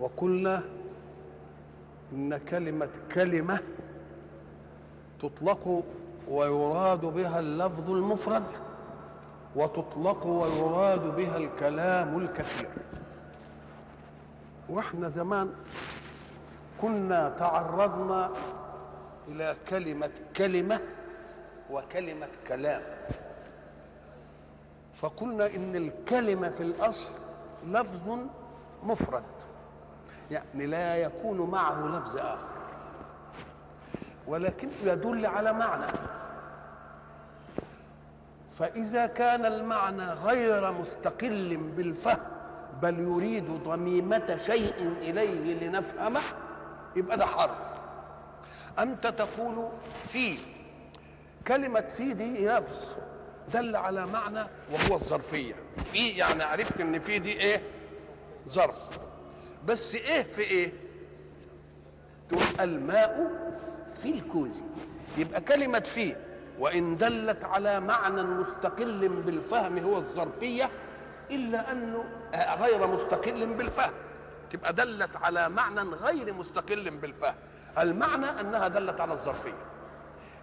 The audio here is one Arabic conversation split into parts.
وقلنا إن كلمة كلمة تطلق ويراد بها اللفظ المفرد وتطلق ويراد بها الكلام الكثير. وإحنا زمان كنا تعرضنا إلى كلمة كلمة وكلمة كلام. فقلنا إن الكلمة في الأصل لفظ مفرد. يعني لا يكون معه لفظ آخر. ولكن يدل على معنى. فإذا كان المعنى غير مستقل بالفهم بل يريد ضميمة شيء إليه لنفهمه يبقى ده حرف. أنت تقول في. كلمة في دي لفظ دل على معنى وهو الظرفية. في يعني عرفت إن في دي إيه؟ ظرف. بس إيه في إيه؟ تقول الماء في الكوز يبقى كلمة في وإن دلت على معنى مستقل بالفهم هو الظرفية إلا أنه غير مستقل بالفهم. تبقى دلت على معنى غير مستقل بالفهم. المعنى أنها دلت على الظرفية.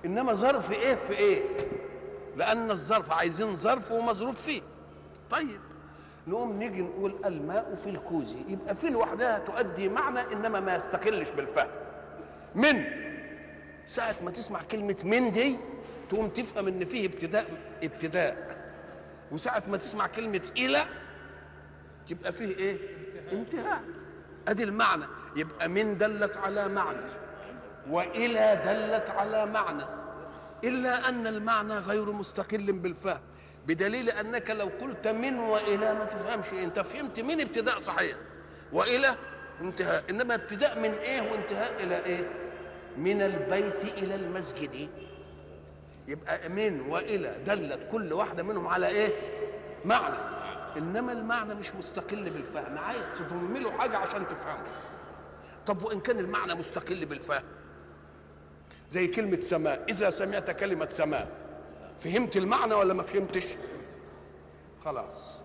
إنما ظرف إيه في إيه؟ لأن الظرف عايزين ظرف ومظروف فيه. طيب نقوم نيجي نقول الماء في الكوز يبقى في لوحدها تؤدي معنى إنما ما يستقلش بالفهم. من؟ ساعة ما تسمع كلمة من دي تقوم تفهم إن فيه ابتداء ابتداء. وساعة ما تسمع كلمة إلى يبقى فيه إيه؟ انتهاء. أدي المعنى. يبقى من دلت على معنى وإلى دلت على معنى. إلا أن المعنى غير مستقل بالفهم. بدليل أنك لو قلت من وإلى ما تفهمش إيه. أنت فهمت من ابتداء صحيح. وإلى انتهاء. إنما ابتداء من إيه وانتهاء إلى إيه؟ من البيت إلى المسجد. يبقى من وإلى دلت كل واحدة منهم على إيه؟ معنى. إنما المعنى مش مستقل بالفهم. عايز تضم له حاجة عشان تفهمه. طب وإن كان المعنى مستقل بالفهم؟ زي كلمة سماء. إذا سمعت كلمة سماء. فهمت المعنى ولا ما فهمتش؟ خلاص.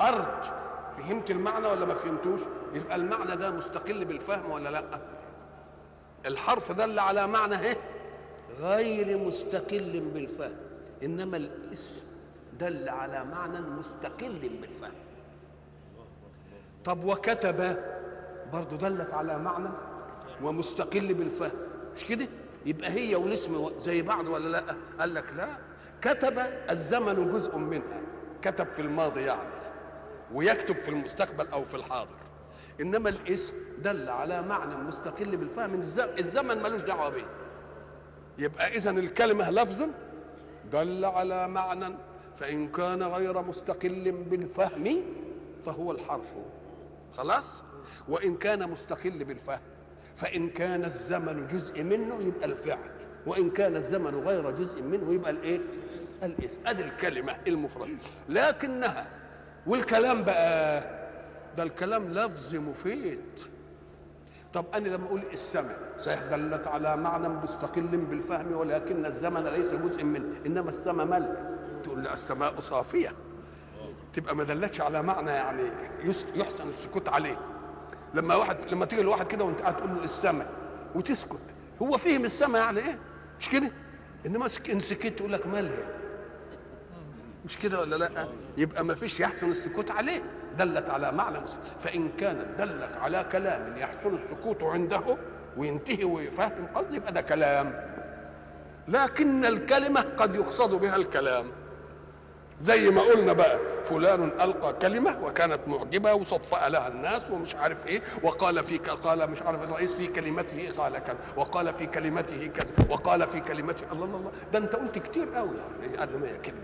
ارض فهمت المعنى ولا ما فهمتوش؟ يبقى المعنى ده مستقل بالفهم ولا لأ؟ الحرف دل على معنى إيه غير مستقل بالفهم. إنما الاسم دل على معنى مستقل بالفهم. طب وكتب برضه دلت على معنى ومستقل بالفهم. مش كده؟ يبقى هي والاسم زي بعض ولا لأ؟ قال لك لا. كتب الزمن جزء منها. كتب في الماضي يعني ويكتب في المستقبل أو في الحاضر. إنما الاسم دل على معنى مستقل بالفهم. الزمن ملوش دعوة به. يبقى إذا الكلمة لفظ دل على معنى فإن كان غير مستقل بالفهم فهو الحرف. خلاص؟ وإن كان مستقل بالفهم فإن كان الزمن جزء منه يبقى الفعل. وإن كان الزمن غير جزء منه يبقى الإيه؟ الاسم أدي الكلمة المفرد. لكنها والكلام بقى ده الكلام لفظ مفيد. طب أنا لما أقول السماء صحيح دلت على معنى مستقل بالفهم ولكن الزمن ليس جزء منه إنما السماء ملك تقول لي السماء صافية. تبقى ما دلتش على معنى يعني يحسن السكوت عليه. لما واحد لما تيجي لواحد كده وأنت قاعد تقول له السماء وتسكت هو فهم السماء يعني إيه؟ مش كده؟ إنما إن سكت يقول لك مالها. مش كده ولا لأ؟ يبقى ما فيش يحسن السكوت عليه. دلت على معنى فإن كانت دلت على كلام يحسن السكوت عنده وينتهي ويفهم قصد يبقى ده كلام. لكن الكلمة قد يقصد بها الكلام. زي ما قلنا بقى فلان ألقى كلمة وكانت معجبة وصفأ لها الناس ومش عارف إيه وقال في قال مش عارف الرئيس في كلمته قال كذا وقال في كلمته كذا وقال في كلمته الله الله الله. ده أنت قلت كتير قوي يعني قال ما كلمه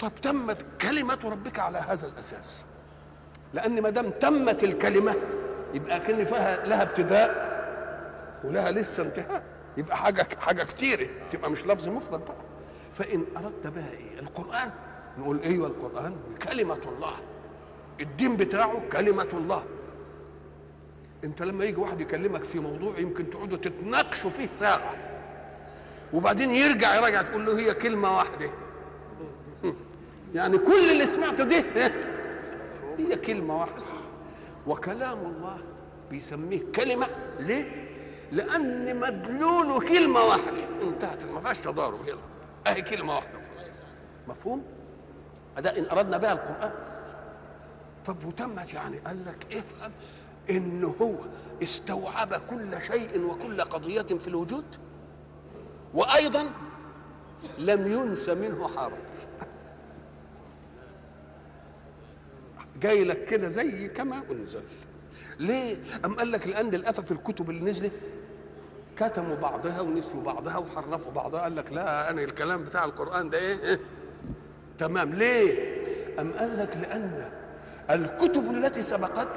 طب تمت كلمة ربك على هذا الأساس. لأن ما دام تمت الكلمة يبقى كان فيها لها ابتداء ولها لسه انتهاء. يبقى حاجة حاجة كتيرة تبقى مش لفظ مفرد بقى. فإن أردت بها إيه؟ القرآن. نقول أيوه القرآن؟ كلمة الله. الدين بتاعه كلمة الله. أنت لما يجي واحد يكلمك في موضوع يمكن تقعدوا تتناقشوا فيه ساعة. وبعدين يرجع يراجع تقول له هي كلمة واحدة. يعني كل اللي سمعته ده هي كلمة واحدة. وكلام الله بيسميه كلمة ليه؟ لأن مدلوله كلمة واحدة. انتهت ما فيهاش تضارب. يلا. أهي كلمة واحدة. مفهوم؟ هذا إن أردنا بها القرآن. طب وتمت يعني قال لك افهم إن هو استوعب كل شيء وكل قضية في الوجود. وأيضا لم ينس منه حرف. جاي لك كده زي كما أنزل. ليه؟ أم قال لك لأن في الكتب اللي نزلت كتموا بعضها ونسيوا بعضها وحرفوا بعضها. قال لك لا أنا الكلام بتاع القرآن ده إيه؟ تمام. ليه؟ أم قال لك لأن الكتب التي سبقت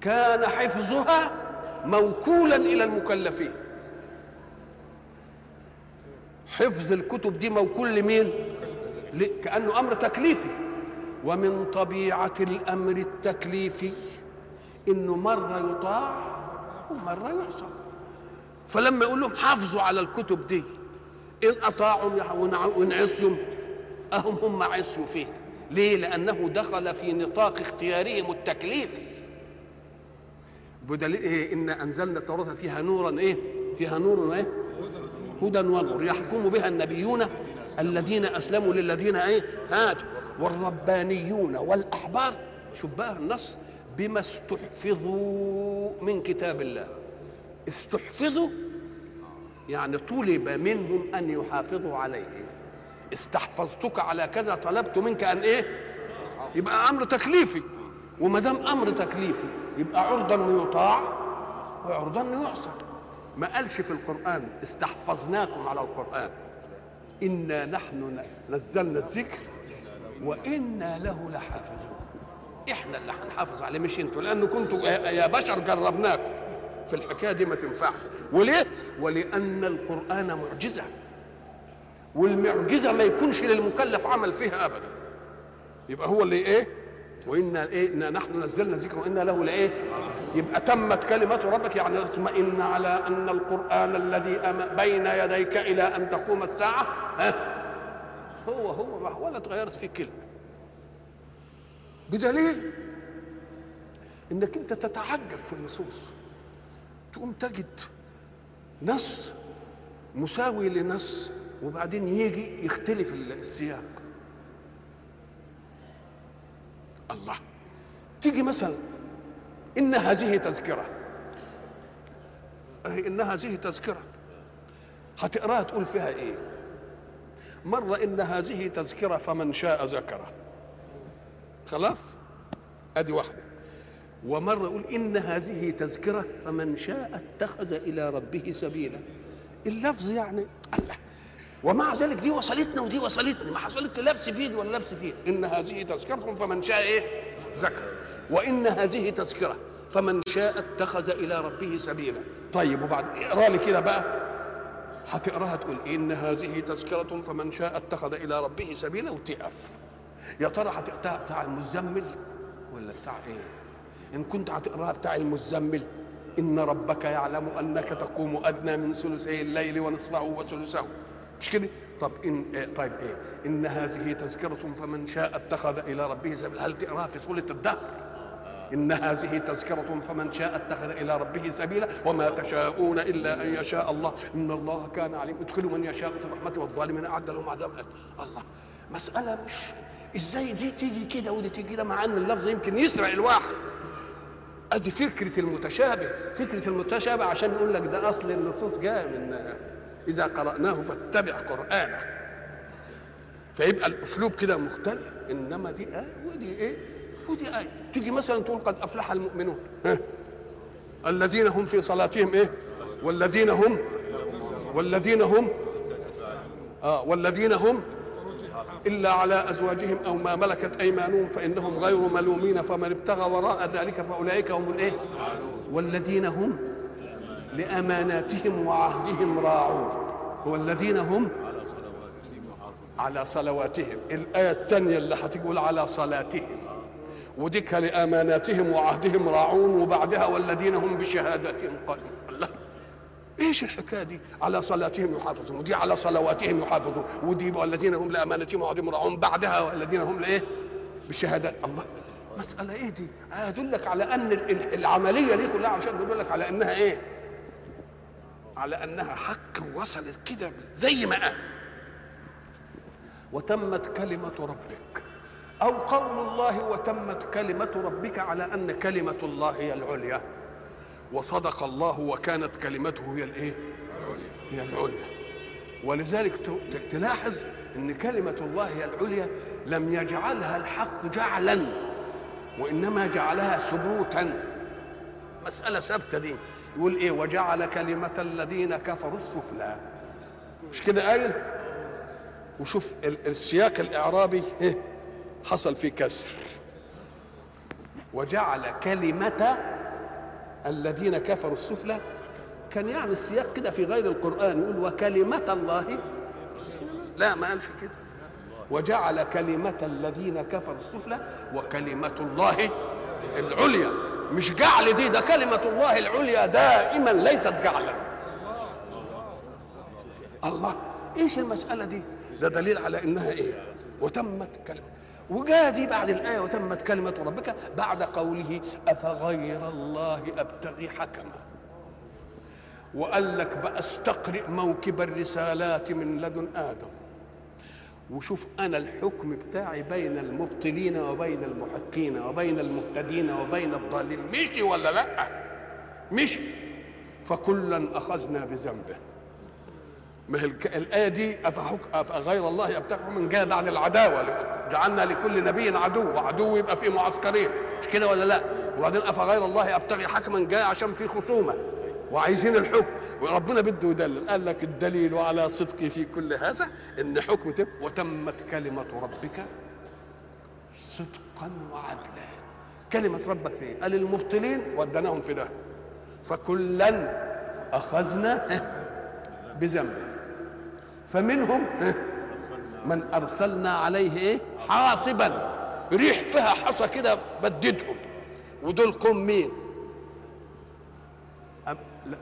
كان حفظها موكولا إلى المكلفين. حفظ الكتب دي موكول لمين؟ كأنه أمر تكليفي. ومن طبيعة الأمر التكليفي إنه مرة يطاع ومرة يعصى فلما يقول لهم حافظوا على الكتب دي إن أطاعوا وان عصيوا أهم هم عصوا فيها ليه؟ لأنه دخل في نطاق اختيارهم التكليفي. بدليل إيه؟ إن أنزلنا التوراة فيها نورا إيه؟ فيها نور إيه؟ هدى ونور. يحكم بها النبيون الذين أسلموا للذين إيه؟ هادوا. والربانيون والأحبار. شوف بقى النص. بما استحفظوا من كتاب الله. استحفظوا يعني طلب منهم أن يحافظوا عليه. استحفظتك على كذا طلبت منك أن إيه؟ يبقى أمر تكليفي. وما دام أمر تكليفي يبقى عرضا يطاع وعرضا يعصى ما قالش في القرآن استحفظناكم على القرآن. إنا نحن نزلنا الذكر وإنا له لحافظون. إحنا اللي هنحافظ عليه مش أنتوا لأنه كنتوا يا بشر جربناكم. في الحكاية دي ما تنفعش. وليه؟ ولأن القرآن معجزة. والمعجزة ما يكونش للمكلف عمل فيها ابدا. يبقى هو اللي إيه؟ وإنا إيه؟ إنا نحن نزلنا ذكر وإنا له لإيه؟ يبقى تمت كلمة ربك يعني اطمئن على أن القرآن الذي بين يديك إلى أن تقوم الساعة. ها؟ هو هو ولا تغيرت فيه كلمة. بدليل إنك أنت تتعجب في النصوص. تقوم تجد نص مساوي لنص وبعدين يجي يختلف السياق. الله. تيجي مثلا إن هذه تذكرة. إن هذه تذكرة. هتقراها تقول فيها إيه؟ مرة إن هذه تذكرة فمن شاء ذكره. خلاص؟ أدي واحدة. ومره يقول إن هذه تذكرة فمن شاء اتخذ إلى ربه سبيلا. اللفظ يعني الله. ومع ذلك دي وصلتنا ودي وصلتني. ما حصلت لبس في ولا لبس في إن هذه تذكرة فمن شاء إيه؟ ذكر. وإن هذه تذكرة فمن شاء اتخذ إلى ربه سبيلا. طيب وبعد اقرأ لي كده بقى. هتقراها تقول إن هذه تذكرة فمن شاء اتخذ إلى ربه سبيلا. وتقف. يا ترى هتقراها بتاع المزمل ولا بتاع إيه؟ إن كنت هتقراها بتاع المزمل إن ربك يعلم أنك تقوم أدنى من ثلثي الليل ونصفه وثلثه. مش كده؟ طب إن إيه طيب إيه؟ إن هذه تذكرة فمن شاء اتخذ إلى ربه سبيلا. هل تقرأها في سورة الدهر؟ إن هذه تذكرة فمن شاء اتخذ إلى ربه سبيلا وما تشاءون إلا أن يشاء الله. إن الله كان عليم. ادخلوا من يشاء في رحمته والظالمين أعد لهم عذابا الله مسألة مش إزاي دي تيجي كده ودي تيجي كده مع إن اللفظ يمكن يسرع الواحد. أدي فكرة المتشابه فكرة المتشابه عشان يقول لك ده أصل النصوص جاية من إذا قرأناه فاتبع قرآنه. فيبقى الأسلوب كده مختلف إنما دي آية ودي إيه؟ ودي آية. تيجي مثلا تقول قد أفلح المؤمنون. ها؟ الذين هم في صلاتهم إيه؟ والذين هم والذين هم آه والذين هم إلا على أزواجهم أو ما ملكت أيمانهم فإنهم غير ملومين فمن ابتغى وراء ذلك فأولئك هم الإيه؟ والذين هم لأماناتهم وعهدهم راعون. والذين هم على صلواتهم. الآية الثانية اللي هتقول على صلاتهم. وديك لأماناتهم وعهدهم راعون وبعدها والذين هم بشهادتهم قائمون إيش الحكاية دي؟ على صلاتهم يحافظون ودي على صلواتهم يحافظون ودي والذين هم لأمانتهم وعهدهم راعون بعدها والذين هم لإيه؟ بالشهادات الله مسألة إيه دي؟ أدلك على أن العملية دي كلها عشان تدلك على إنها إيه؟ على إنها حق وصلت كده زي ما قال. وتمت كلمة ربك أو قول الله وتمت كلمة ربك على أن كلمة الله هي العليا. وصدق الله وكانت كلمته هي الإيه؟ هي العليا. ولذلك تلاحظ إن كلمة الله هي العليا لم يجعلها الحق جعلا وإنما جعلها ثبوتا. مسألة ثابتة دي. يقول إيه؟ وجعل كلمة الذين كفروا السفلى. مش كده قايل وشوف السياق الإعرابي إيه؟ حصل فيه كسر. وجعل كلمة الذين كفروا السفلى كان يعني السياق كده في غير القرآن يقول وكلمة الله. لا ما قالش كده. وجعل كلمة الذين كفروا السفلى وكلمة الله العليا. مش جعل دي ده كلمة الله العليا دائما ليست جعلا. الله إيش المسألة دي؟ ده دليل على إنها إيه؟ وتمت كلمة. وجاء دي بعد الآية وتمت كلمة ربك بعد قوله أفغير الله أبتغي حكما وقال لك بقى استقرئ موكب الرسالات من لدن آدم وشوف أنا الحكم بتاعي بين المبطلين وبين المحقين وبين المهتدين وبين الضالين مشي ولا لأ؟ مشي. فكلا أخذنا بذنبه. ما هي الآية دي أفغير الله أبتغي من جاء بعد العداوة. جعلنا لكل نبي عدو وعدو يبقى في معسكرين. مش كده ولا لا؟ وبعدين أفغير الله أبتغي حكما جاء عشان في خصومة. وعايزين الحكم. وربنا بده يدلل. قال لك الدليل على صدقي في كل هذا إن حكم تب وتمت كلمة ربك صدقا وعدلا. كلمة ربك فين قال المبطلين ودناهم في ده. فكلا أخذنا بذنبه. فمنهم من أرسلنا عليه إيه؟ حاصبا. ريح فيها حصى كده بددهم. ودول قوم مين؟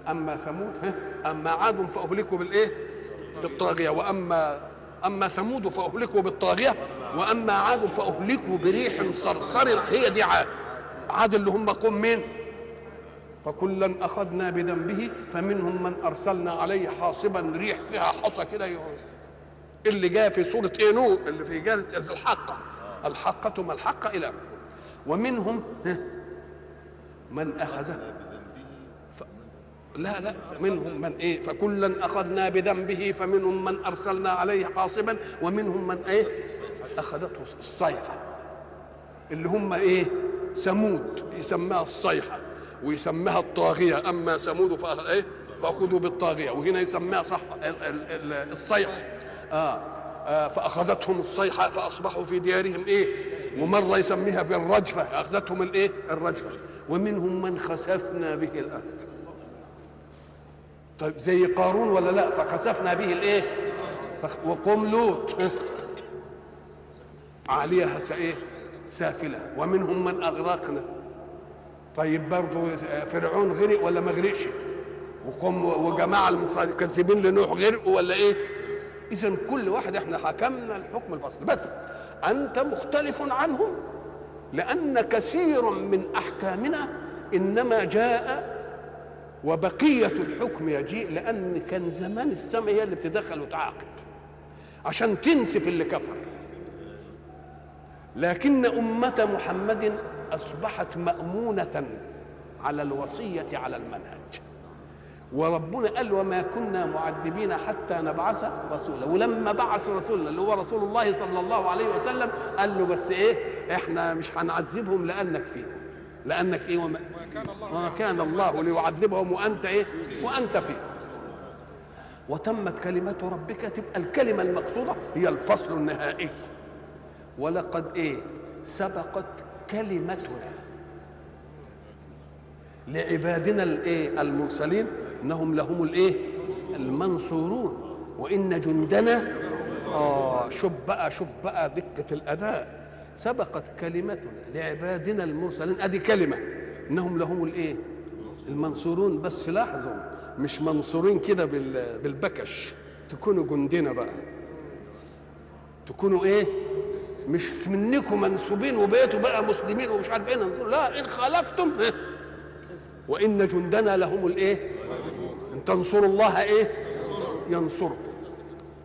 أما ثمود أما عاد فأهلكوا بالإيه؟ بالطاغية. واما أما ثمود فأهلكوا بالطاغية. وأما عاد فأهلكوا بريح صرصر. هي دي عاد. عاد اللي هم قوم مين؟ فكلا أخذنا بذنبه فمنهم من أرسلنا عليه حاصبا ريح فيها حصى كده اللي جاء في سورة نوح؟ اللي في جانب الحقه الحقه ما الحقه إلى ومنهم من اخذه. لا لا منهم من إيه؟ فكلا أخذنا بذنبه فمنهم من أرسلنا عليه حاصبا ومنهم من إيه؟ أخذته الصيحة. اللي هم إيه؟ ثمود يسماها الصيحة. ويسميها الطاغية. أما ثمود فأخذ إيه؟ فأخذوا بالطاغية. وهنا يسميها صح الصيحه آه. آه فأخذتهم الصيحه فأصبحوا في ديارهم إيه؟ ومره يسميها بالرجفة. أخذتهم الإيه؟ الرجفة. ومنهم من خسفنا به الأرض. طيب زي قارون ولا لا؟ فخسفنا به الإيه؟ وقوم لوط. عليها إيه سافلة. ومنهم من أغرقنا. طيب برضه فرعون غرق ولا ما غرقش؟ وقوم وجماعة المكذبين لنوح غرقوا ولا إيه؟ اذا كل واحد إحنا حكمنا الحكم الفصل. بس أنت مختلف عنهم لأن كثير من أحكامنا إنما جاء وبقية الحكم يجيء لأن كان زمان السماء هي اللي بتدخل وتعاقب عشان تنسف اللي كفر. لكن أمة محمد أصبحت مأمونة على الوصية على المنهج. وربنا قال وما كنا معذبين حتى نبعث رسولا. ولما بعث رسولنا اللي هو رسول الله صلى الله عليه وسلم قال له بس إيه؟ إحنا مش هنعذبهم لأنك فيهم. لأنك إيه؟ وما وما كان الله ليعذبهم وأنت إيه؟ وأنت فيهم. وتمت كلمة ربك تبقى الكلمة المقصودة هي الفصل النهائي. ولقد إيه؟ سبقت كلمتنا لعبادنا الايه؟ المرسلين. انهم لهم الايه؟ المنصورون. وان جندنا آه شوف بقى شوف بقى دقة الأداء. سبقت كلمتنا لعبادنا المرسلين. أدي كلمة. انهم لهم الايه؟ المنصورون. بس لاحظوا مش منصورين كده بالبكش. تكونوا جندنا بقى. تكونوا إيه؟ مش منكم منسوبين وبقيتوا بقى مسلمين ومش عارف إيه. لا إن خالفتم إيه؟ وإن جندنا لهم الإيه؟ إن تنصروا الله إيه؟ ينصركم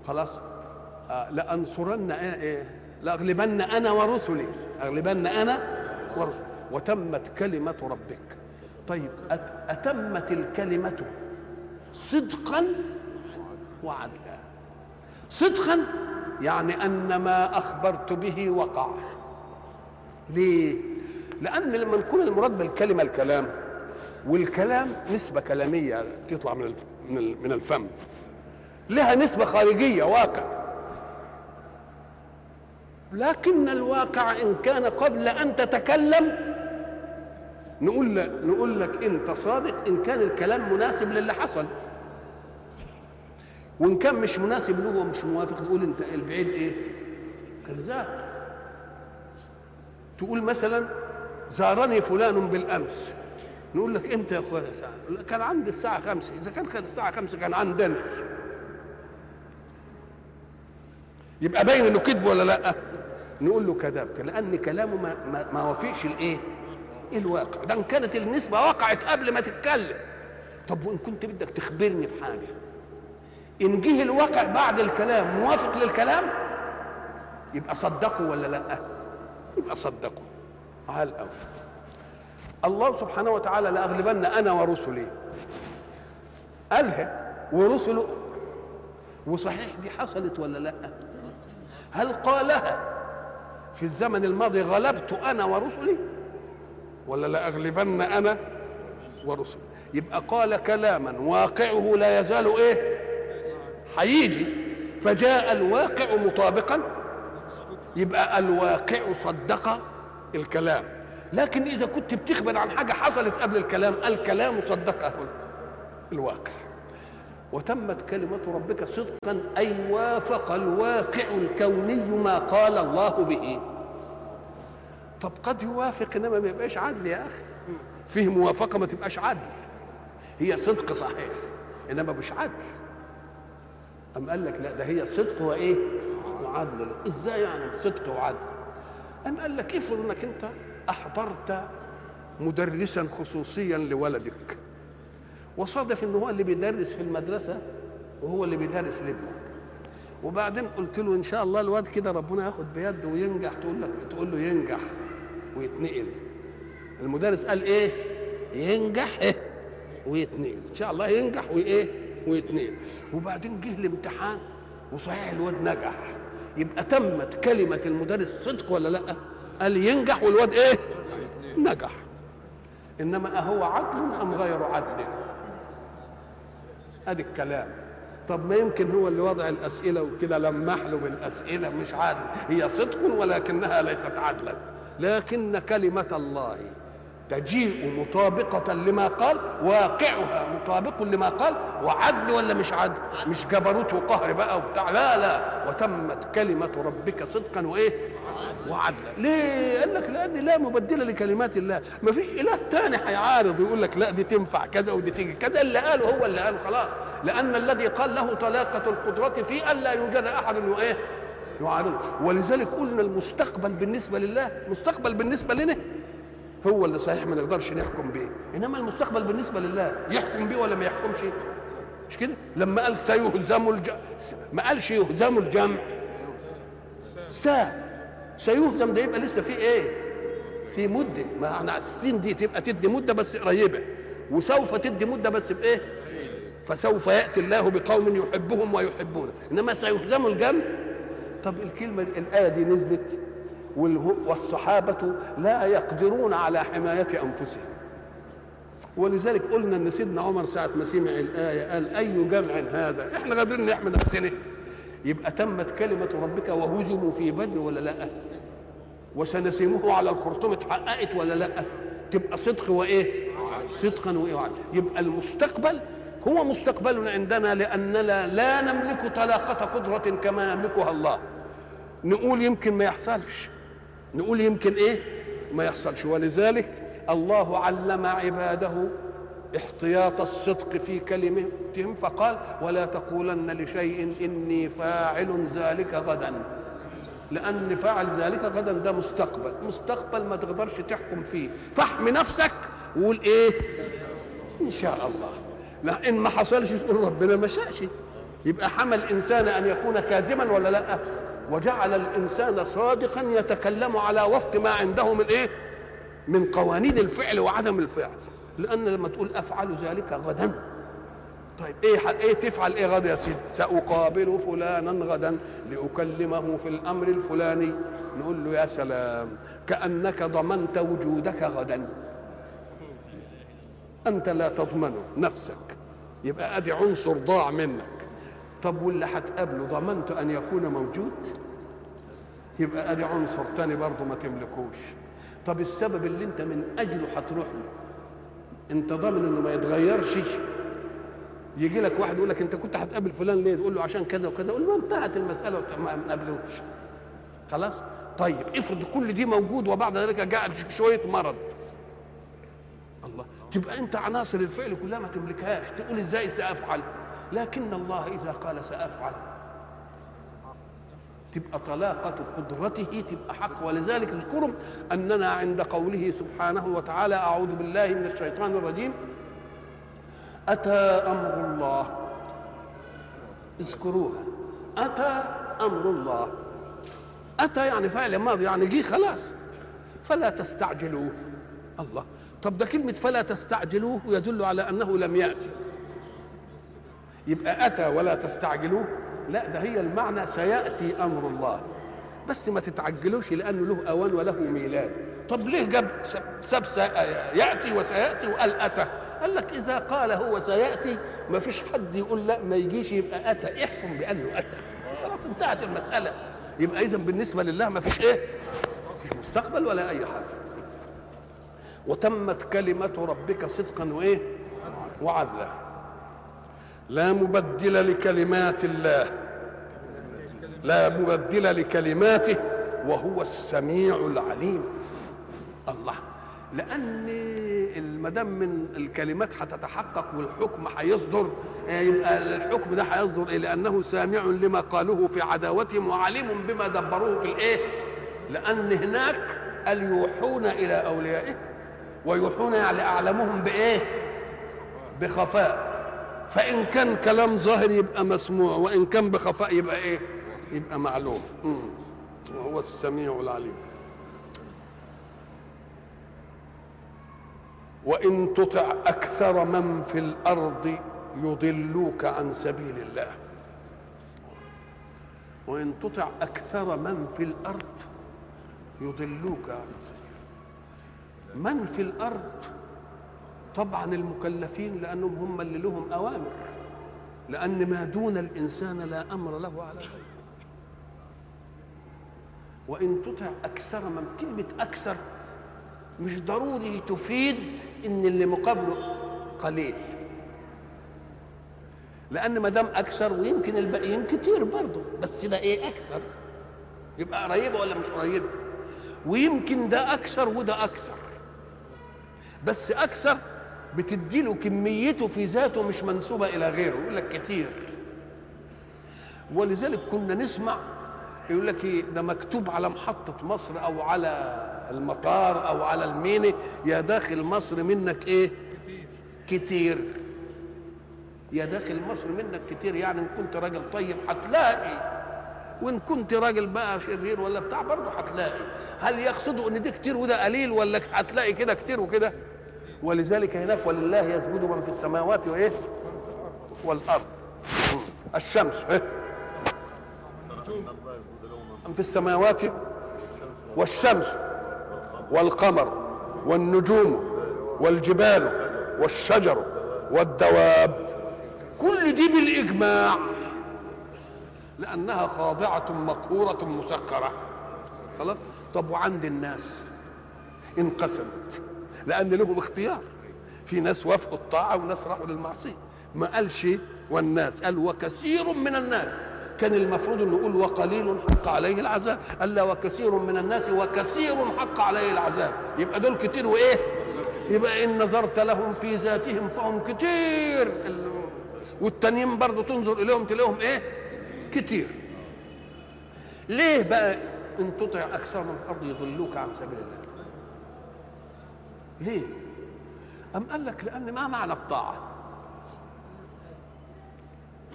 خلاص؟ آه لأنصرن إيه, إيه؟ لأغلبن أنا ورسلي. أغلبن أنا ورسلي. وتمت كلمة ربك. طيب أتمت الكلمة صدقا وعدلا. صدقا يعني أن ما أخبرت به وقع. ليه؟ لأن لما نكون المراد بالكلمة الكلام والكلام نسبة كلامية تطلع من من الفم. لها نسبة خارجية واقع. لكن الواقع إن كان قبل أن تتكلم نقول لك نقول لك أنت صادق إن كان الكلام مناسب للي حصل. وإن كان مش مناسب له ومش موافق نقول أنت البعيد إيه؟ كذاب. تقول مثلا زارني فلان بالأمس. نقول لك إمتى يا أخويا؟ ساعة كان عندي الساعة خمسة. إذا كان كان الساعة خمسة كان عندنا. يبقى باين إنه كذب ولا لأ؟ نقول له كذبت لأن كلامه ما, ما, ما وافقش الإيه؟ الواقع. ده إن كانت النسبة وقعت قبل ما تتكلم. طب وإن كنت بدك تخبرني بحاجة؟ إن جه الواقع بعد الكلام موافق للكلام يبقى صدقوا ولا لأ؟ يبقى صدقوا. على الأول. الله سبحانه وتعالى لأغلبن أنا ورسلي. قالها ورسله. وصحيح دي حصلت ولا لأ؟ هل قالها في الزمن الماضي غلبت أنا ورسلي؟ ولا لأغلبن أنا ورسلي؟ يبقى قال كلاما واقعه لا يزال إيه؟ هيجي فجاء الواقع مطابقا يبقى الواقع صدق الكلام. لكن إذا كنت بتخبر عن حاجة حصلت قبل الكلام الكلام صدقه الواقع. وتمت كلمة ربك صدقا أي وافق الواقع الكوني ما قال الله به. طب قد يوافق إنما ما يبقاش عدل يا أخي. فيه موافقة ما تبقاش عدل. هي صدق صحيح إنما مش عدل. أم قال لك لا ده هي صدق وإيه؟ وعدل. إزاي يعني صدق وعدل؟ أم قال لك افرض إنك أنت أحضرت مدرسا خصوصيا لولدك وصادف إن هو اللي بيدرس في المدرسة وهو اللي بيدرس لابنك. وبعدين قلت له إن شاء الله الواد كده ربنا ياخد بيده وينجح تقول لك تقول له ينجح ويتنقل. المدرس قال إيه؟ ينجح إيه؟ ويتنقل. إن شاء الله ينجح وإيه؟ ويتنقل وبعدين جه الامتحان وصحيح الواد نجح. يبقى تمت كلمة المدرس صدق ولا لأ؟ قال ينجح والواد إيه؟ نجح. إنما أهو عدل أم غير عدل؟ أدي الكلام. طب ما يمكن هو اللي وضع الأسئلة وكده لمح له بالأسئلة مش عادل. هي صدق ولكنها ليست عدلا. لكن كلمة الله تجيء مطابقة لما قال واقعها مطابق لما قال وعدل ولا مش عدل؟ مش جبروت وقهر بقى وبتاع. لا لا. وتمت كلمة ربك صدقا وإيه؟ وعدلا. ليه؟ قال لك لأن لا مبدلة لكلمات الله. ما فيش إله تاني هيعارض ويقول لك لا دي تنفع كذا ودي تيجي كذا. اللي قاله هو اللي قاله خلاص. لأن الذي قال له طلاقة القدرة في ألا يوجد أحد إيه؟ يعارض. ولذلك قلنا المستقبل بالنسبة لله. مستقبل بالنسبة لنا هو اللي صحيح ما نقدرش نحكم به إنما المستقبل بالنسبة لله يحكم به ولا ما يحكمش؟ مش كده؟ لما قال سيهزم الج... ما قالش يهزم الجمع. سا. سيهزم ده يبقى لسه في إيه؟ في مدة. معنى السين دي تبقى تدي مدة بس قريبة. وسوف تدي مدة بس بإيه؟ فسوف يأتي الله بقوم يحبهم ويحبونه. إنما سيهزم الجمع. طب الكلمة الايه دي نزلت. والصحابة لا يقدرون على حماية أنفسهم. ولذلك قلنا إن سيدنا عمر ساعة ما سمع الآية قال أي جمع هذا؟ إحنا قادرين نحمي نفسنا يبقى تمت كلمة ربك وهزموا في بدر ولا لأ؟ وسنسمه على الخرطوم اتحققت ولا لأ؟ تبقى صدق وإيه؟ صدقا وإيه يبقى المستقبل هو مستقبل عندنا لأننا لا نملك طلاقة قدرة كما يملكها الله. نقول يمكن ما يحصلش. نقول يمكن إيه؟ ما يحصلش. ولذلك الله علم عباده احتياط الصدق في كلمتهم فقال ولا تقولن لشيء إني فاعل ذلك غدا. لأن فاعل ذلك غدا ده مستقبل. مستقبل ما تقدرش تحكم فيه. فاحمي نفسك وقول إيه؟ إن شاء الله. لا إن ما حصلش تقول ربنا ما شاءش. يبقى حمى الإنسان أن يكون كاذبا ولا لأ؟ وجعل الإنسان صادقا يتكلم على وفق ما عنده من إيه؟ من قوانين الفعل وعدم الفعل. لأن لما تقول أفعل ذلك غدا. طيب إيه إيه تفعل إيه غدا يا سيدي؟ سأقابل فلانا غدا لأكلمه في الأمر الفلاني. نقول له يا سلام كأنك ضمنت وجودك غدا. أنت لا تضمنه نفسك. يبقى أدي عنصر ضاع منك. طب واللي هتقابله ضمنت أن يكون موجود؟ يبقى أدي عنصر تاني برضه ما تملكوش. طب السبب اللي أنت من أجله هتروح له أنت ضامن إنه ما يتغيرش؟ يجي لك واحد يقول لك أنت كنت هتقابل فلان ليه؟ تقول له عشان كذا وكذا. يقول له انتهت المسألة ما نقابلوش خلاص؟ طيب افرض كل دي موجود وبعد ذلك جاء شوية مرض. الله. تبقى أنت عناصر الفعل كلها ما تملكهاش. تقول إزاي سأفعل؟ لكن الله إذا قال سأفعل. تبقى طلاقة قدرته تبقى حق. ولذلك اذكروا أننا عند قوله سبحانه وتعالى أعوذ بالله من الشيطان الرجيم. أتى أمر الله. اذكروها أتى أمر الله. أتى يعني فعل ماضي يعني جه خلاص. فلا تستعجلوه. الله. طب ده كلمة فلا تستعجلوه يدل على أنه لم يأتي. يبقى أتى ولا تستعجلوه؟ لا ده هي المعنى سيأتي أمر الله. بس ما تتعجلوش لأنه له أوان وله ميلاد طب ليه جاب سب يأتي وسيأتي وقال أتى؟ قال لك إذا قال هو سيأتي ما فيش حد يقول لا ما يجيش يبقى أتى. احكم بأنه أتى. خلاص انتهت المسألة. يبقى إذا بالنسبة لله ما فيش إيه؟ مستقبل ولا أي حاجة. وتمت كلمة ربك صدقا وإيه؟ وعدلا. لا مبدل لكلمات الله. لا مبدل لكلماته وهو السميع العليم. الله. لأن ما دام من الكلمات هتتحقق والحكم هيصدر يبقى الحكم ده هيصدر إيه؟ لأنه سامع لما قالوه في عداوتهم وعليم بما دبروه في الإيه؟ لأن هناك قال يوحون إلى اوليائهم ويوحون يعني أعلمهم بإيه؟ بخفاء. فإن كان كلام ظاهر يبقى مسموع وإن كان بخفاء يبقى إيه؟ يبقى معلوم. وهو السميع العليم. وإن تطع أكثر من في الأرض يضلوك عن سبيل الله. وإن تطع أكثر من في الأرض يضلوك عن سبيل من في الأرض طبعا المكلفين لأنهم هم اللي لهم أوامر. لأن ما دون الإنسان لا أمر له على غيره. وإن تطع أكثر من كلمة أكثر مش ضروري تفيد إن اللي مقابله قليل. لأن ما دام أكثر ويمكن الباقيين كتير برضه بس ده إيه أكثر؟ يبقى قريبة ولا مش قريبة؟ ويمكن ده أكثر وده أكثر. بس أكثر بتديله كميته في ذاته مش منسوبة إلى غيره يقول لك كتير. ولذلك كنا نسمع يقول لك إيه ده مكتوب على محطة مصر أو على المطار أو على الميني يا داخل مصر منك إيه؟ كتير. يا داخل مصر منك كتير يعني إن كنت راجل طيب هتلاقي. وإن كنت راجل بقى شرير ولا بتاع برضه هتلاقي. هل يقصدوا إن ده كتير وده قليل ولا هتلاقي كده كتير وكده؟ ولذلك هناك ولله يسجد من في السماوات وإيه؟ والأرض. الشمس. إيه؟ من في السماوات والشمس والقمر والنجوم والجبال والشجر والدواب. كل دي بالإجماع. لأنها خاضعة مقهورة مسخرة. خلاص؟ طب وعند الناس؟ انقسمت. لأن لهم اختيار. في ناس وافقوا الطاعة وناس راحوا للمعصية. ما قالش والناس قال وكثير من الناس. كان المفروض إنه يقول وقليل حق عليه العذاب. قال لا وكثير من الناس وكثير حق عليه العذاب. يبقى دول كتير وإيه؟ يبقى إن نظرت لهم في ذاتهم فهم كتير. والتانيين برضه تنظر إليهم تلاقيهم إيه؟ كتير. ليه بقى إن تطع أكثر من الأرض يضلوك عن سبيل الله؟ ليه؟ أم قال لك لأن ما معنى الطاعة؟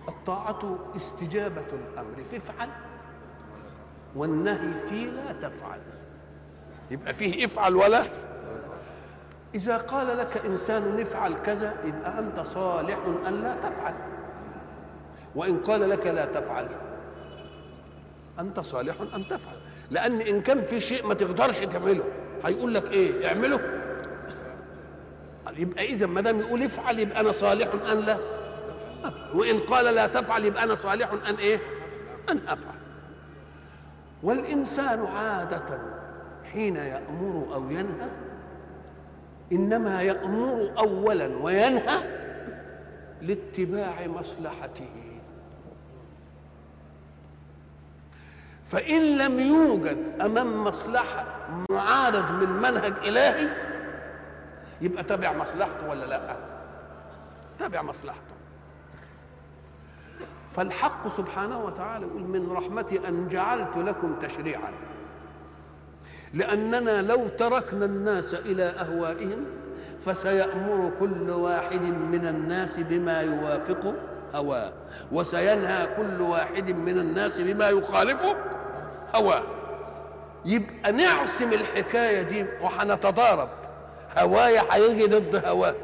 الطاعة استجابة الأمر فافعل. والنهي فيه لا تفعل. يبقى فيه افعل ولا؟ إذا قال لك إنسان افعل كذا يبقى أنت صالح أن لا تفعل. وإن قال لك لا تفعل أنت صالح أن تفعل. لأن إن كان في شيء ما تقدرش تعمله هيقول لك إيه؟ اعمله. يبقى إذا ما دام يقول افعل يبقى أنا صالح أن لا؟ أفعل. وإن قال لا تفعل يبقى أنا صالح أن إيه؟ أن أفعل. والإنسان عادة حين يأمر أو ينهى إنما يأمر أولا وينهى لاتباع مصلحته. فإن لم يوجد أمام مصلحة معارض من منهج إلهي يبقى تبع مصلحته ولا لا؟ تبع مصلحته. فالحق سبحانه وتعالى يقول من رحمتي أن جعلت لكم تشريعا. لأننا لو تركنا الناس إلى أهوائهم فسيأمر كل واحد من الناس بما يوافق هواه وسينهى كل واحد من الناس بما يخالفه هواه. يبقى نعصم الحكاية دي وحنتضارب. هوايا هيجي ضد هواك.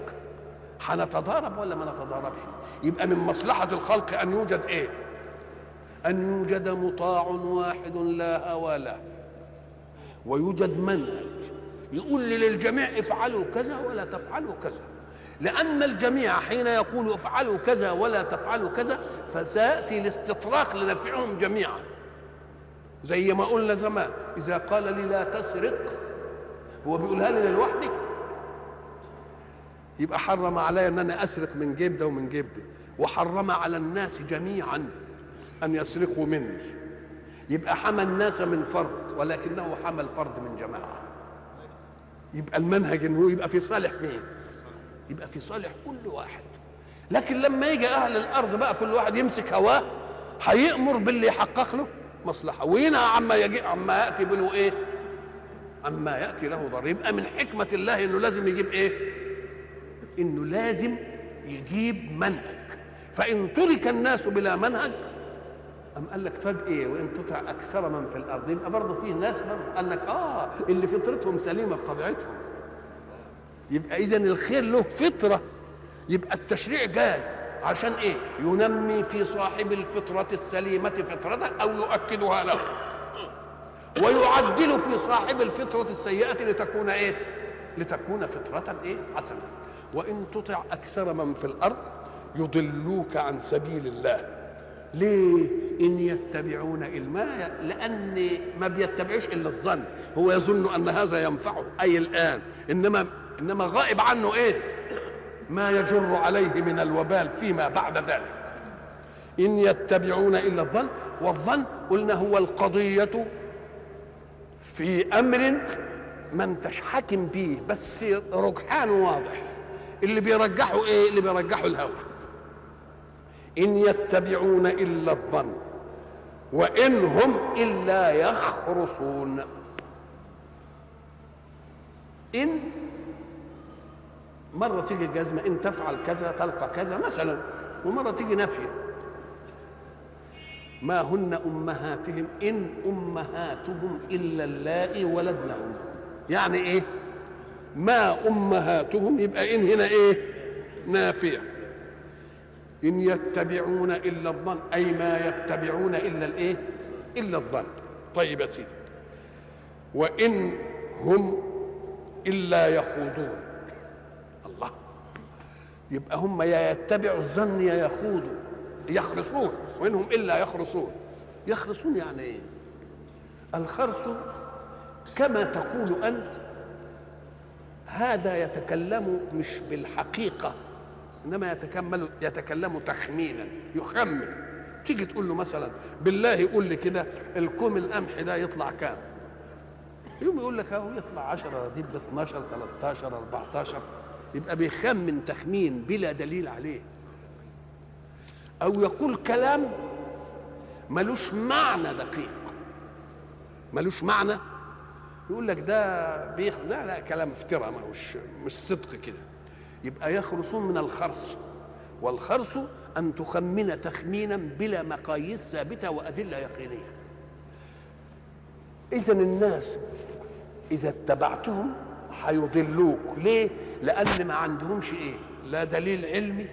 هنتضارب ولا ما نتضاربش؟ يبقى من مصلحة الخلق أن يوجد إيه؟ أن يوجد مطاع واحد لا هوى له. ويوجد منهج يقول للجميع افعلوا كذا ولا تفعلوا كذا. لأن الجميع حين يقول افعلوا كذا ولا تفعلوا كذا فسيأتي الاستطراق لنفعهم جميعا. زي ما قلنا زمان إذا قال لي لا تسرق هو بيقولها لي لوحدي يبقى حرم علي إن أنا أسرق من جيب ده ومن جيب ده. وحرم على الناس جميعا أن يسرقوا مني. يبقى حمى الناس من فرد ولكنه حمى الفرد من جماعة. يبقى المنهج إنه يبقى في صالح مين؟ يبقى في صالح كل واحد. لكن لما يجي أهل الأرض بقى كل واحد يمسك هواه هيأمر باللي يحقق له مصلحة. وينهى عما يجي عما يأتي بله إيه؟ عما يأتي له ضر يبقى من حكمة الله إنه لازم يجيب إيه؟ إنه لازم يجيب منهج. فإن ترك الناس بلا منهج أم قال لك طب إيه وإن تطع أكثر من في الأرض يبقى برضه فيه ناس برضه قال لك آه اللي فطرتهم سليمة بطبيعتهم. يبقى اذا الخير له فطرة. يبقى التشريع جاي. عشان إيه؟ ينمي في صاحب الفطرة السليمة فطرته أو يؤكدها له. ويعدل في صاحب الفطرة السيئة لتكون إيه؟ لتكون فطرة إيه؟ حسنة. وإن تطع أكثر من في الأرض يضلوك عن سبيل الله. ليه؟ إن يتبعون الا لأن ما بيتبعوش إلا الظن. هو يظن أن هذا ينفعه. أي الآن؟ إنما إنما غائب عنه إيه؟ ما يجر عليه من الوبال فيما بعد ذلك. إن يتبعون إلا الظن والظن قلنا هو القضية في أمر ما انتش حاكم بيه بس رجحانه واضح. اللي بيرجحوا إيه؟ اللي بيرجحوا الهوى. إن يتبعون إلا الظن وإن هم إلا يخرصون. إن مرة تيجي الجزمة إن تفعل كذا تلقى كذا مثلا ومرة تيجي نافية. ما هن أمهاتهم إن أمهاتهم إلا اللائي ولدنهم يعني إيه؟ ما أمهاتهم؟ يبقى إن هنا إيه؟ نافيه إن يتبعون إلا الظن أي ما يتبعون إلا الإيه؟ إلا الظن. طيب يا سيدي. وإن هم إلا يخوضون. الله. يبقى هم يا يتبعوا الظن يا يخوضوا. يخرصون. وإنهم إلا يخرصون. يخرصون يعني إيه؟ الخرص كما تقول أنت هذا يتكلم مش بالحقيقة إنما يتكمل يتكلم تخمينا يخمن. تيجي تقول له مثلا بالله قول لي كده الكوم القمح ده يطلع كام؟ يوم يقول لك أهو يطلع 10 دي ب 12 13 14 يبقى بيخمن تخمين بلا دليل عليه. أو يقول كلام ملوش معنى دقيق. ملوش معنى يقول لك ده بيخ... لا لا كلام افتراء مش مش صدق كده. يبقى يخرصون من الخرص. والخرص أن تخمن تخمينا بلا مقاييس ثابتة وأدلة يقينية. اذا الناس إذا اتبعتهم هيضلوك. ليه؟ لأن ما عندهمش إيه؟ لا دليل علمي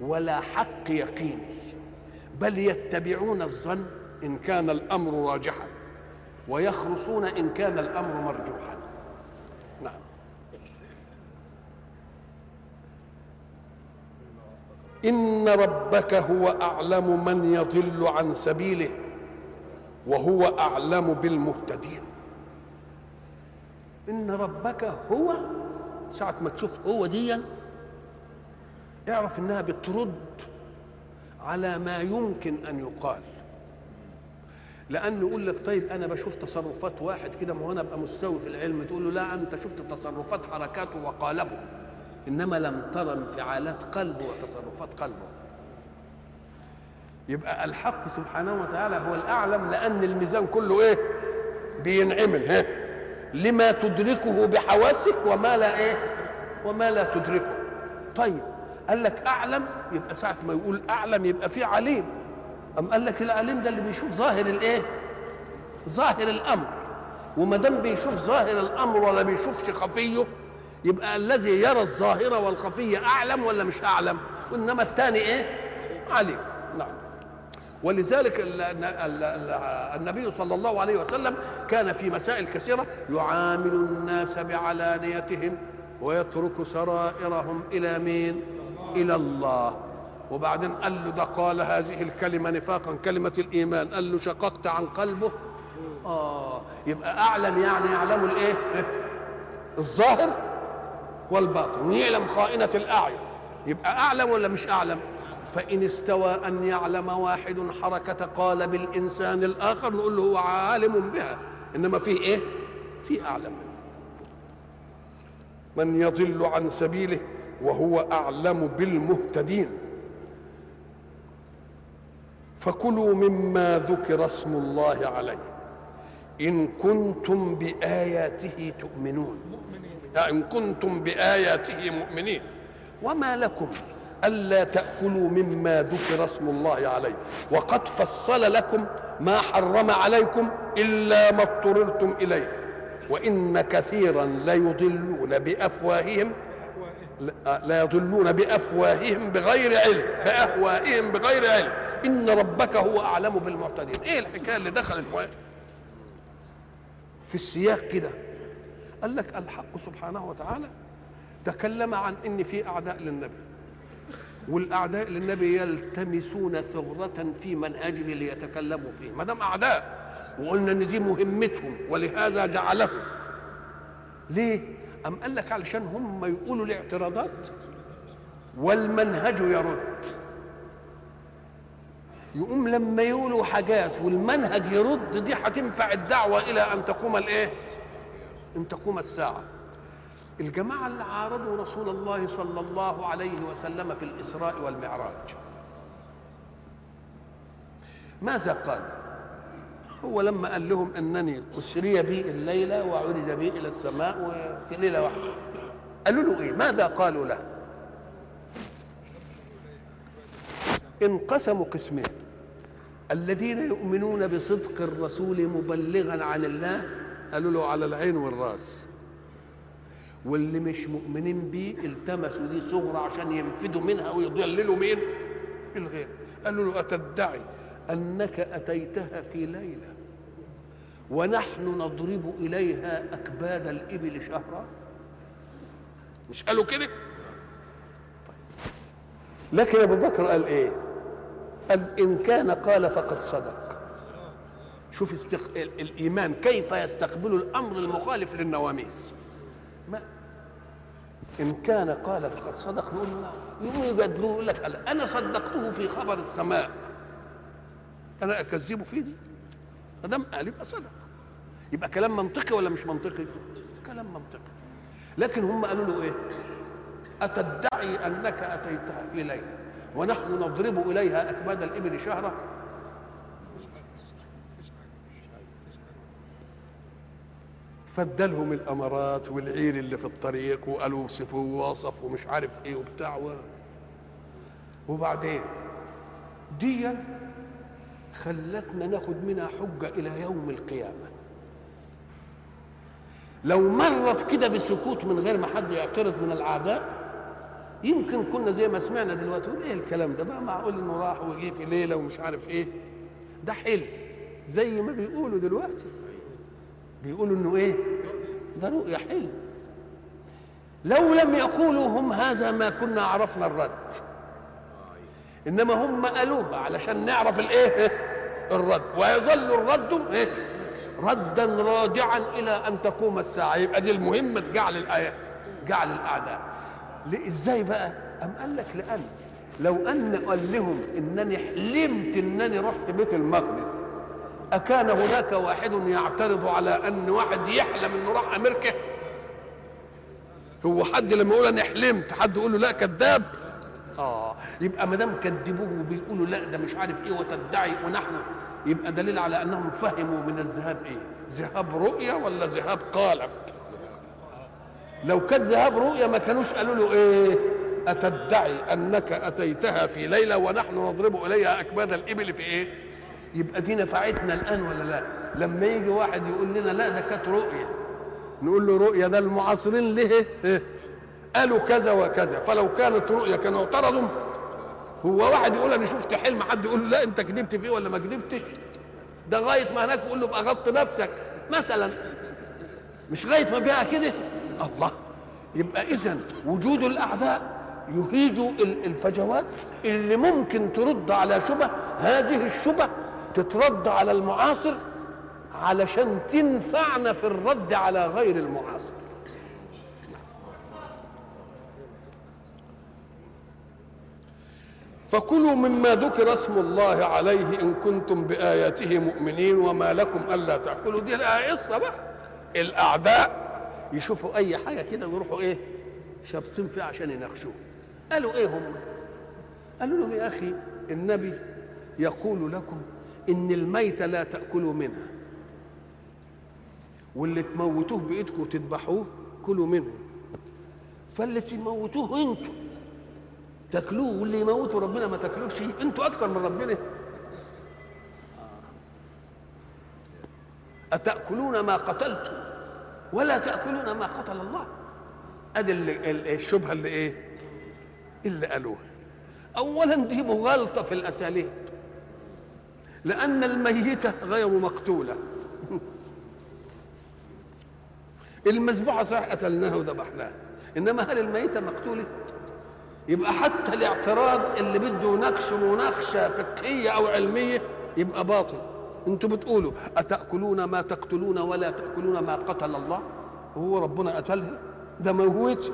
ولا حق يقيني. بل يتبعون الظن إن كان الأمر راجحا. ويخرصون إن كان الأمر مرجوحا. نعم. إن ربك هو أعلم من يضل عن سبيله وهو أعلم بالمهتدين. إن ربك هو ساعة ما تشوف هو ديا اعرف إنها بترد على ما يمكن أن يقال. لأنه يقول لك طيب أنا بشوف تصرفات واحد كده ما هو أنا أبقى مستوي في العلم تقول له لا أنت شفت تصرفات حركاته وقالبه. إنما لم ترى انفعالات قلبه وتصرفات قلبه. يبقى الحق سبحانه وتعالى هو الأعلم لأن الميزان كله إيه؟ بينعمل ها؟ لما تدركه بحواسك وما لا إيه؟ وما لا تدركه. طيب قال لك أعلم يبقى ساعة ما يقول أعلم يبقى في عليم. أم قال لك العليم ده اللي بيشوف ظاهر الإيه؟ ظاهر الأمر. وما دام بيشوف ظاهر الأمر ولا بيشوفش خفيه يبقى الذي يرى الظاهر والخفيه أعلم ولا مش أعلم؟ وانما الثاني إيه؟ عليم. نعم. ولذلك النبي صلى الله عليه وسلم كان في مسائل كثيرة يعامل الناس بعلانيتهم ويترك سرائرهم إلى مين؟ إلى الله. وبعدين قال له ده قال هذه الكلمة نفاقا كلمة الإيمان. قال له شققت عن قلبه. آه يبقى اعلم يعني يعلم الإيه؟ الظاهر والباطن ويعلم خائنة الأعين. يبقى أعلم ولا مش أعلم؟ فإن استوى أن يعلم واحد حركة قالب الإنسان الآخر نقول له هو عالم بها. إنما في إيه؟ في أعلم. من يضل عن سبيله وهو أعلم بالمهتدين. فكلوا مما ذكر اسم الله عليه. إن كنتم بآياته تؤمنون. إن كنتم بآياته مؤمنين. وما لكم ألا تأكلوا مما ذكر اسم الله عليه. وقد فصل لكم ما حرم عليكم إلا ما اضطررتم إليه. وإن كثيرا ليضلون بأفواههم لا يضلون بأفواههم بغير علم بأهوائهم بغير علم. إن ربك هو أعلم بالمعتدين. إيه الحكاية اللي دخلت في السياق كده. قال لك الحق سبحانه وتعالى تكلم عن إن في أعداء للنبي. والأعداء للنبي يلتمسون ثغرة في منهجه ليتكلموا فيه. ما دام أعداء وقلنا إن دي مهمتهم ولهذا جعلهم. ليه؟ أم قال لك علشان هم يقولوا الاعتراضات والمنهج يرد. يقوم لما يقولوا حاجات والمنهج يرد دي هتنفع الدعوة إلى أن تقوم الإيه؟ أن تقوم الساعة. الجماعة اللي عارضوا رسول الله صلى الله عليه وسلم في الإسراء والمعراج ماذا قال؟ هو لما قال لهم أنني أسري بي الليلة وعرج بي إلى السماء وفي ليلة واحدة قالوا له إيه؟ ماذا قالوا له؟ انقسموا قسمين. الذين يؤمنون بصدق الرسول مبلغا عن الله قالوا له على العين والرأس. واللي مش مؤمنين بيه التمسوا دي صغرى عشان ينفدوا منها ويضللوا مين الغير. قالوا له أتدعي أنك أتيتها في ليلة ونحن نضرب إليها أكباد الإبل شهرا. مش قالوا كده؟ لكن أبو بكر قال إيه؟ قال ان كان قال فقد صدق. شوف استق... ال- الإيمان كيف يستقبل الأمر المخالف للنواميس. ما إن كان قال فقد صدق نقول يقوم يجادلوه يقول لك أنا صدقته في خبر السماء. أنا أكذبه في دي. ما دام قال يبقى صدق يبقى كلام منطقي ولا مش منطقي؟ كلام منطقي. لكن هم قالوا له إيه؟ أتدعي أنك أتيتها في ليلة. ونحن نضرب إليها أكباد الإبل شهرا فادالهم الأمارات والعير اللي في الطريق وقالوا وصفوا ووصفوا ومش عارف إيه وبتاع و... وبعدين ديا خلتنا ناخد منها حجة إلى يوم القيامة. لو مرت كده بسكوت من غير ما حد يعترض من الأعداء يمكن كنا زي ما سمعنا دلوقتي إيه الكلام ده؟ بقى معقول إنه راح وجه في ليلة ومش عارف إيه؟ ده حلم زي ما بيقولوا دلوقتي. بيقولوا إنه إيه؟ ده رؤيا حلم. لو لم يقولوا هم هذا ما كنا عرفنا الرد. إنما هم قالوها علشان نعرف الإيه؟ الرد. ويظل الرد إيه؟ ردا راجعا إلى أن تقوم الساعة. يبقى دي المهمة جعل الآية جعل الأعداء. إزاي بقى؟ أم قال لك لأن لو أن قال لهم إنني حلمت إنني رحت بيت المقدس أكان هناك واحد يعترض على أن واحد يحلم إنه راح أمريكا؟ هو حد لما يقول أنا حلمت حد يقول له لا كذاب. آه يبقى ما دام كذبوه وبيقولوا لا ده مش عارف إيه وتدعي ونحن يبقى دليل على أنهم فهموا من الذهاب إيه؟ ذهاب رؤيا ولا ذهاب قالب؟ لو كان ذهاب رؤيا ما كانوش قالوا له إيه؟ أتدعي أنك أتيتها في ليلة ونحن نضرب إليها أكباد الإبل في إيه؟ يبقى دي نفعتنا الآن ولا لا؟ لما يجي واحد يقول لنا لا ده كانت رؤيا. نقول له رؤيا ده المعاصرين ليه؟ إيه؟ قالوا كذا وكذا. فلو كانت رؤيا كانوا اعترضوا. هو واحد يقول أنا شفت حلم حد يقول له لا أنت كذبت فيه ولا ما كذبتش ده غاية ما هناك يقول له ابقى غط نفسك. مثلا. مش غاية ما بيها كده؟ الله. يبقى اذا وجود الأعداء يهيج ال- الفجوات اللي ممكن ترد على شبه. هذه الشبه تترد على المعاصر علشان تنفعنا في الرد على غير المعاصر. فكلوا مما ذكر اسم الله عليه إن كنتم بآياته مؤمنين وما لكم ألا تاكلوا دي الآية قصه بقى الأعداء يشوفوا أي حاجة كده ويروحوا إيه شابطين فيها عشان يناقشوه. قالوا إيه هم؟ قالوا لهم يا أخي النبي يقول لكم إن الميت لا تأكلوا منها واللي تموتوه بإيدكم وتذبحوه كلوا منه. فاللي تموتوه أنتوا تاكلوه واللي يموتوا ربنا ما تاكلوش أنتوا أكثر من ربنا. أتأكلون ما قتلتم؟ ولا تأكلون ما قتل الله. أدي الشبهة اللي إيه؟ اللي قالوها. اولا دي مغالطة في الأساليب. لأن الميتة غير مقتولة. المذبوحة صحيح قتلناها وذبحناها. إنما هل الميتة مقتولة؟ يبقى حتى الاعتراض اللي بده نقش مناقشة فقهية أو علمية يبقى باطل. أنتوا بتقولوا أتأكلون ما تقتلون ولا تأكلون ما قتل الله؟ وهو ربنا قتلها؟ ده موت.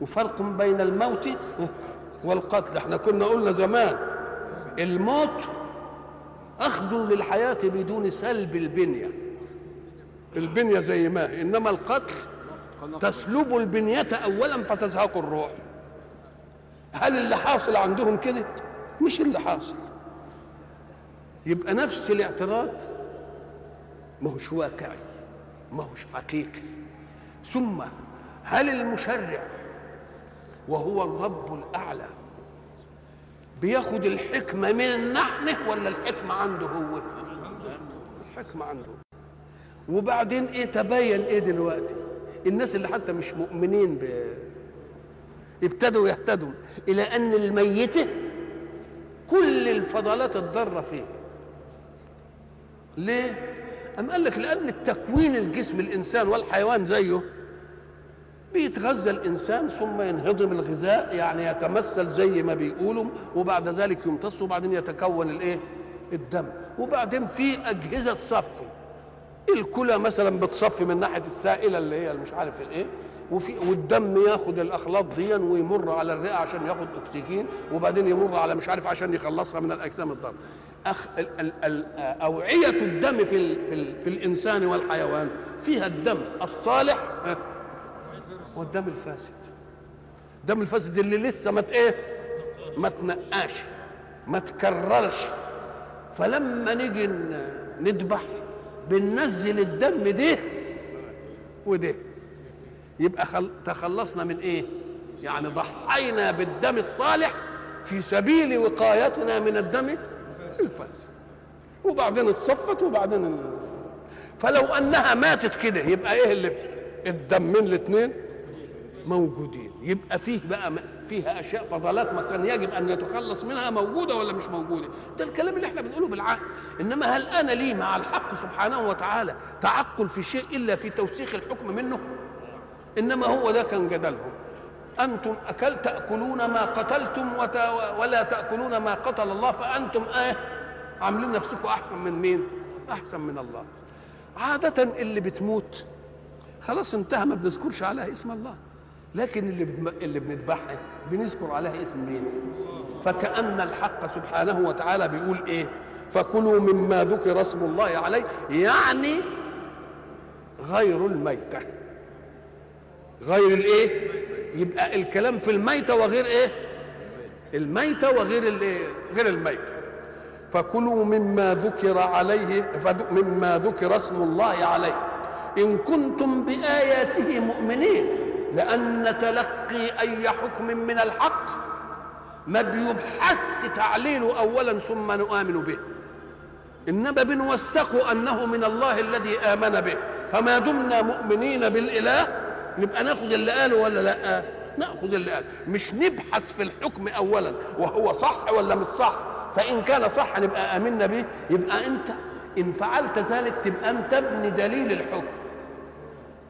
وفرق بين الموت والقتل. إحنا كنا قلنا زمان الموت أخذ للحياة بدون سلب البنية. البنية زي ما هي. إنما القتل تسلب البنية اولا فتزهق الروح. هل اللي حاصل عندهم كده؟ مش اللي حاصل. يبقى نفس الاعتراض؟ ما هوش واقعي ما هوش حقيقي. ثم هل المشرع وهو الرب الأعلى بياخد الحكمة من نحن ولا الحكمة عنده هو؟ الحكمة عنده. وبعدين إيه تبين إيه دلوقتي؟ الناس اللي حتى مش مؤمنين ب ابتدوا يهتدوا إلى أن الميتة كل الفضلات الضارة فيه. ليه؟ أم قال لك لأن التكوين الجسم الإنسان والحيوان زيه بيتغذى الإنسان ثم ينهضم الغذاء يعني يتمثل زي ما بيقولوا وبعد ذلك يمتص وبعدين يتكون الإيه؟ الدم. وبعدين في أجهزة تصفي. الكلى مثلا بتصفي من ناحية السائلة اللي هي مش عارف الإيه وفي والدم ياخد الأخلاط دي ويمر على الرئة عشان ياخد أكسجين وبعدين يمر على مش عارف عشان يخلصها من الأجسام الضارة. أخ ال ال أوعية الدم في ال في, ال في الإنسان والحيوان فيها الدم الصالح والدم الفاسد. الدم الفاسد اللي لسه ما إيه ما تنقاش ما تكررش. فلما نيجي نذبح بننزل الدم ده وده. يبقى خل... تخلصنا من إيه؟ يعني ضحينا بالدم الصالح في سبيل وقايتنا من الدم الفاسد وبعدين اتصفت وبعدين ال... فلو انها ماتت كده يبقى إيه اللي الدمين الاثنين موجودين. يبقى فيه بقى فيها أشياء فضلات ما كان يجب أن يتخلص منها موجودة ولا مش موجودة. ده الكلام اللي إحنا بنقوله بالعقل. إنما هل أنا لي مع الحق سبحانه وتعالى تعقل في شيء إلا في توثيق الحكم منه؟ إنما هو ده كان جدلهم. أنتم أكل تأكلون ما قتلتم. ولا تأكلون ما قتل الله فأنتم إيه؟ عاملين نفسكم أحسن من مين؟ أحسن من الله. عادة اللي بتموت خلاص انتهى ما بنذكرش عليها اسم الله. لكن اللي اللي بنذبحها بنذكر عليها اسم مين؟ فكأن الحق سبحانه وتعالى بيقول إيه؟ فكلوا مما ذكر اسم الله عليه يعني غير الميتة. غير الإيه؟ يبقى الكلام في الميتة وغير إيه؟ الميتة وغير الايه غير الميتة. فكلوا مما ذكر عليه مما ذكر اسم الله عليه. إن كنتم بآياته مؤمنين لأن تلقي أي حكم من الحق ما بيبحث تعليله أولا ثم نؤمن به. إنما بنوثق أنه من الله الذي آمن به. فما دمنا مؤمنين بالإله نبقى ناخذ اللي قاله ولا لأ؟ ناخذ اللي قاله. مش نبحث في الحكم أولا وهو صح ولا مش صح. فإن كان صح نبقى آمنا به. يبقى أنت إن فعلت ذلك تبقى أنت ابن دليل الحكم.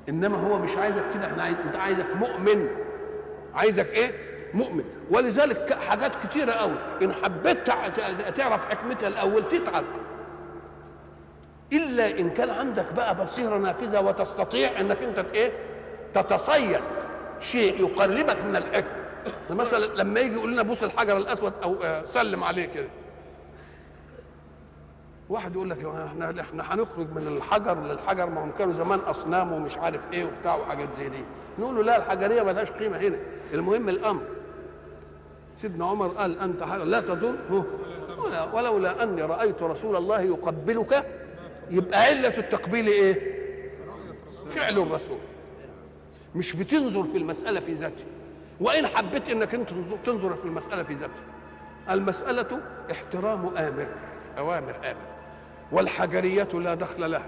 إنما هو مش عايزك كده. إحنا عايز أنت عايزك مؤمن. عايزك إيه؟ مؤمن. ولذلك حاجات كتيرة قوي إن حبيت تع- تع- تعرف حكمتها الأول تتعب. إلا إن كان عندك بقى بصيرة نافذة وتستطيع إنك أنت ت- إيه؟ تتصيد شيء يقربك من الحكم مثلا لما يجي يقول لنا بوس الحجر الأسود أو آه، سلم عليه كده. واحد يقول لك إحنا إحنا هنخرج من الحجر للحجر ما هم كانوا زمان أصنام ومش عارف إيه وبتاع وحاجات زي دي. نقول له لا الحجرية ملهاش قيمة هنا. المهم الأمر. سيدنا عمر قال أنت حجر لا تضر. ولا ولولا أني رأيت رسول الله يقبلك يبقى علة التقبيل إيه؟ فعل الرسول. مش بتنظر في المسألة في ذاتها. وإن حبيت إنك أنت تنظر- في المسألة في ذاتها. المسألة احترام آمر. أوامر آمر. والحجريه لا دخل لها.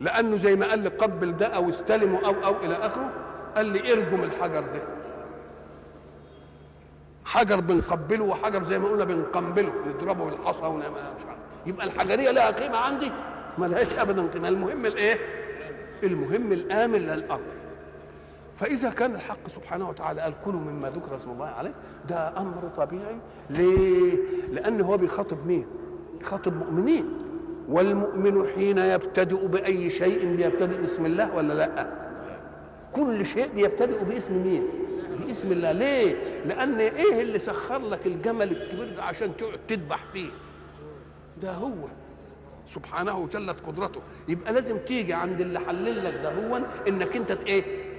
لأنه زي ما قال لي قبل ده أو استلمه أو أو إلى آخره قال لي ارجم الحجر ده. حجر بنقبله وحجر زي ما قلنا بنقنبله نضربه بالحصى ونعمل مش عارف. يبقى الحجرية لها قيمة عندي؟ ما لهاش ابدا قيمة. المهم الإيه؟ المهم الامن للأمر. فإذا كان الحق سبحانه وتعالى قال كلوا مما ذكر اسم الله عليه. ده أمر طبيعي. ليه؟ لأن هو بيخاطب مين؟ بيخاطب مؤمنين. والمؤمن حين يبتدئ بأي شيء بيبتدئ باسم الله ولا لأ؟ كل شيء بيبتدئ باسم مين؟ باسم الله. ليه؟ لأن إيه اللي سخر لك الجمل الكبير ده عشان تقعد تذبح فيه؟ ده هو. سبحانه جلت قدرته. يبقى لازم تيجي عند اللي حلل لك ده هو إنك أنت إيه؟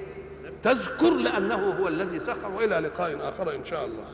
تذكر لأنه هو الذي سخر والى لقاء آخر إن شاء الله.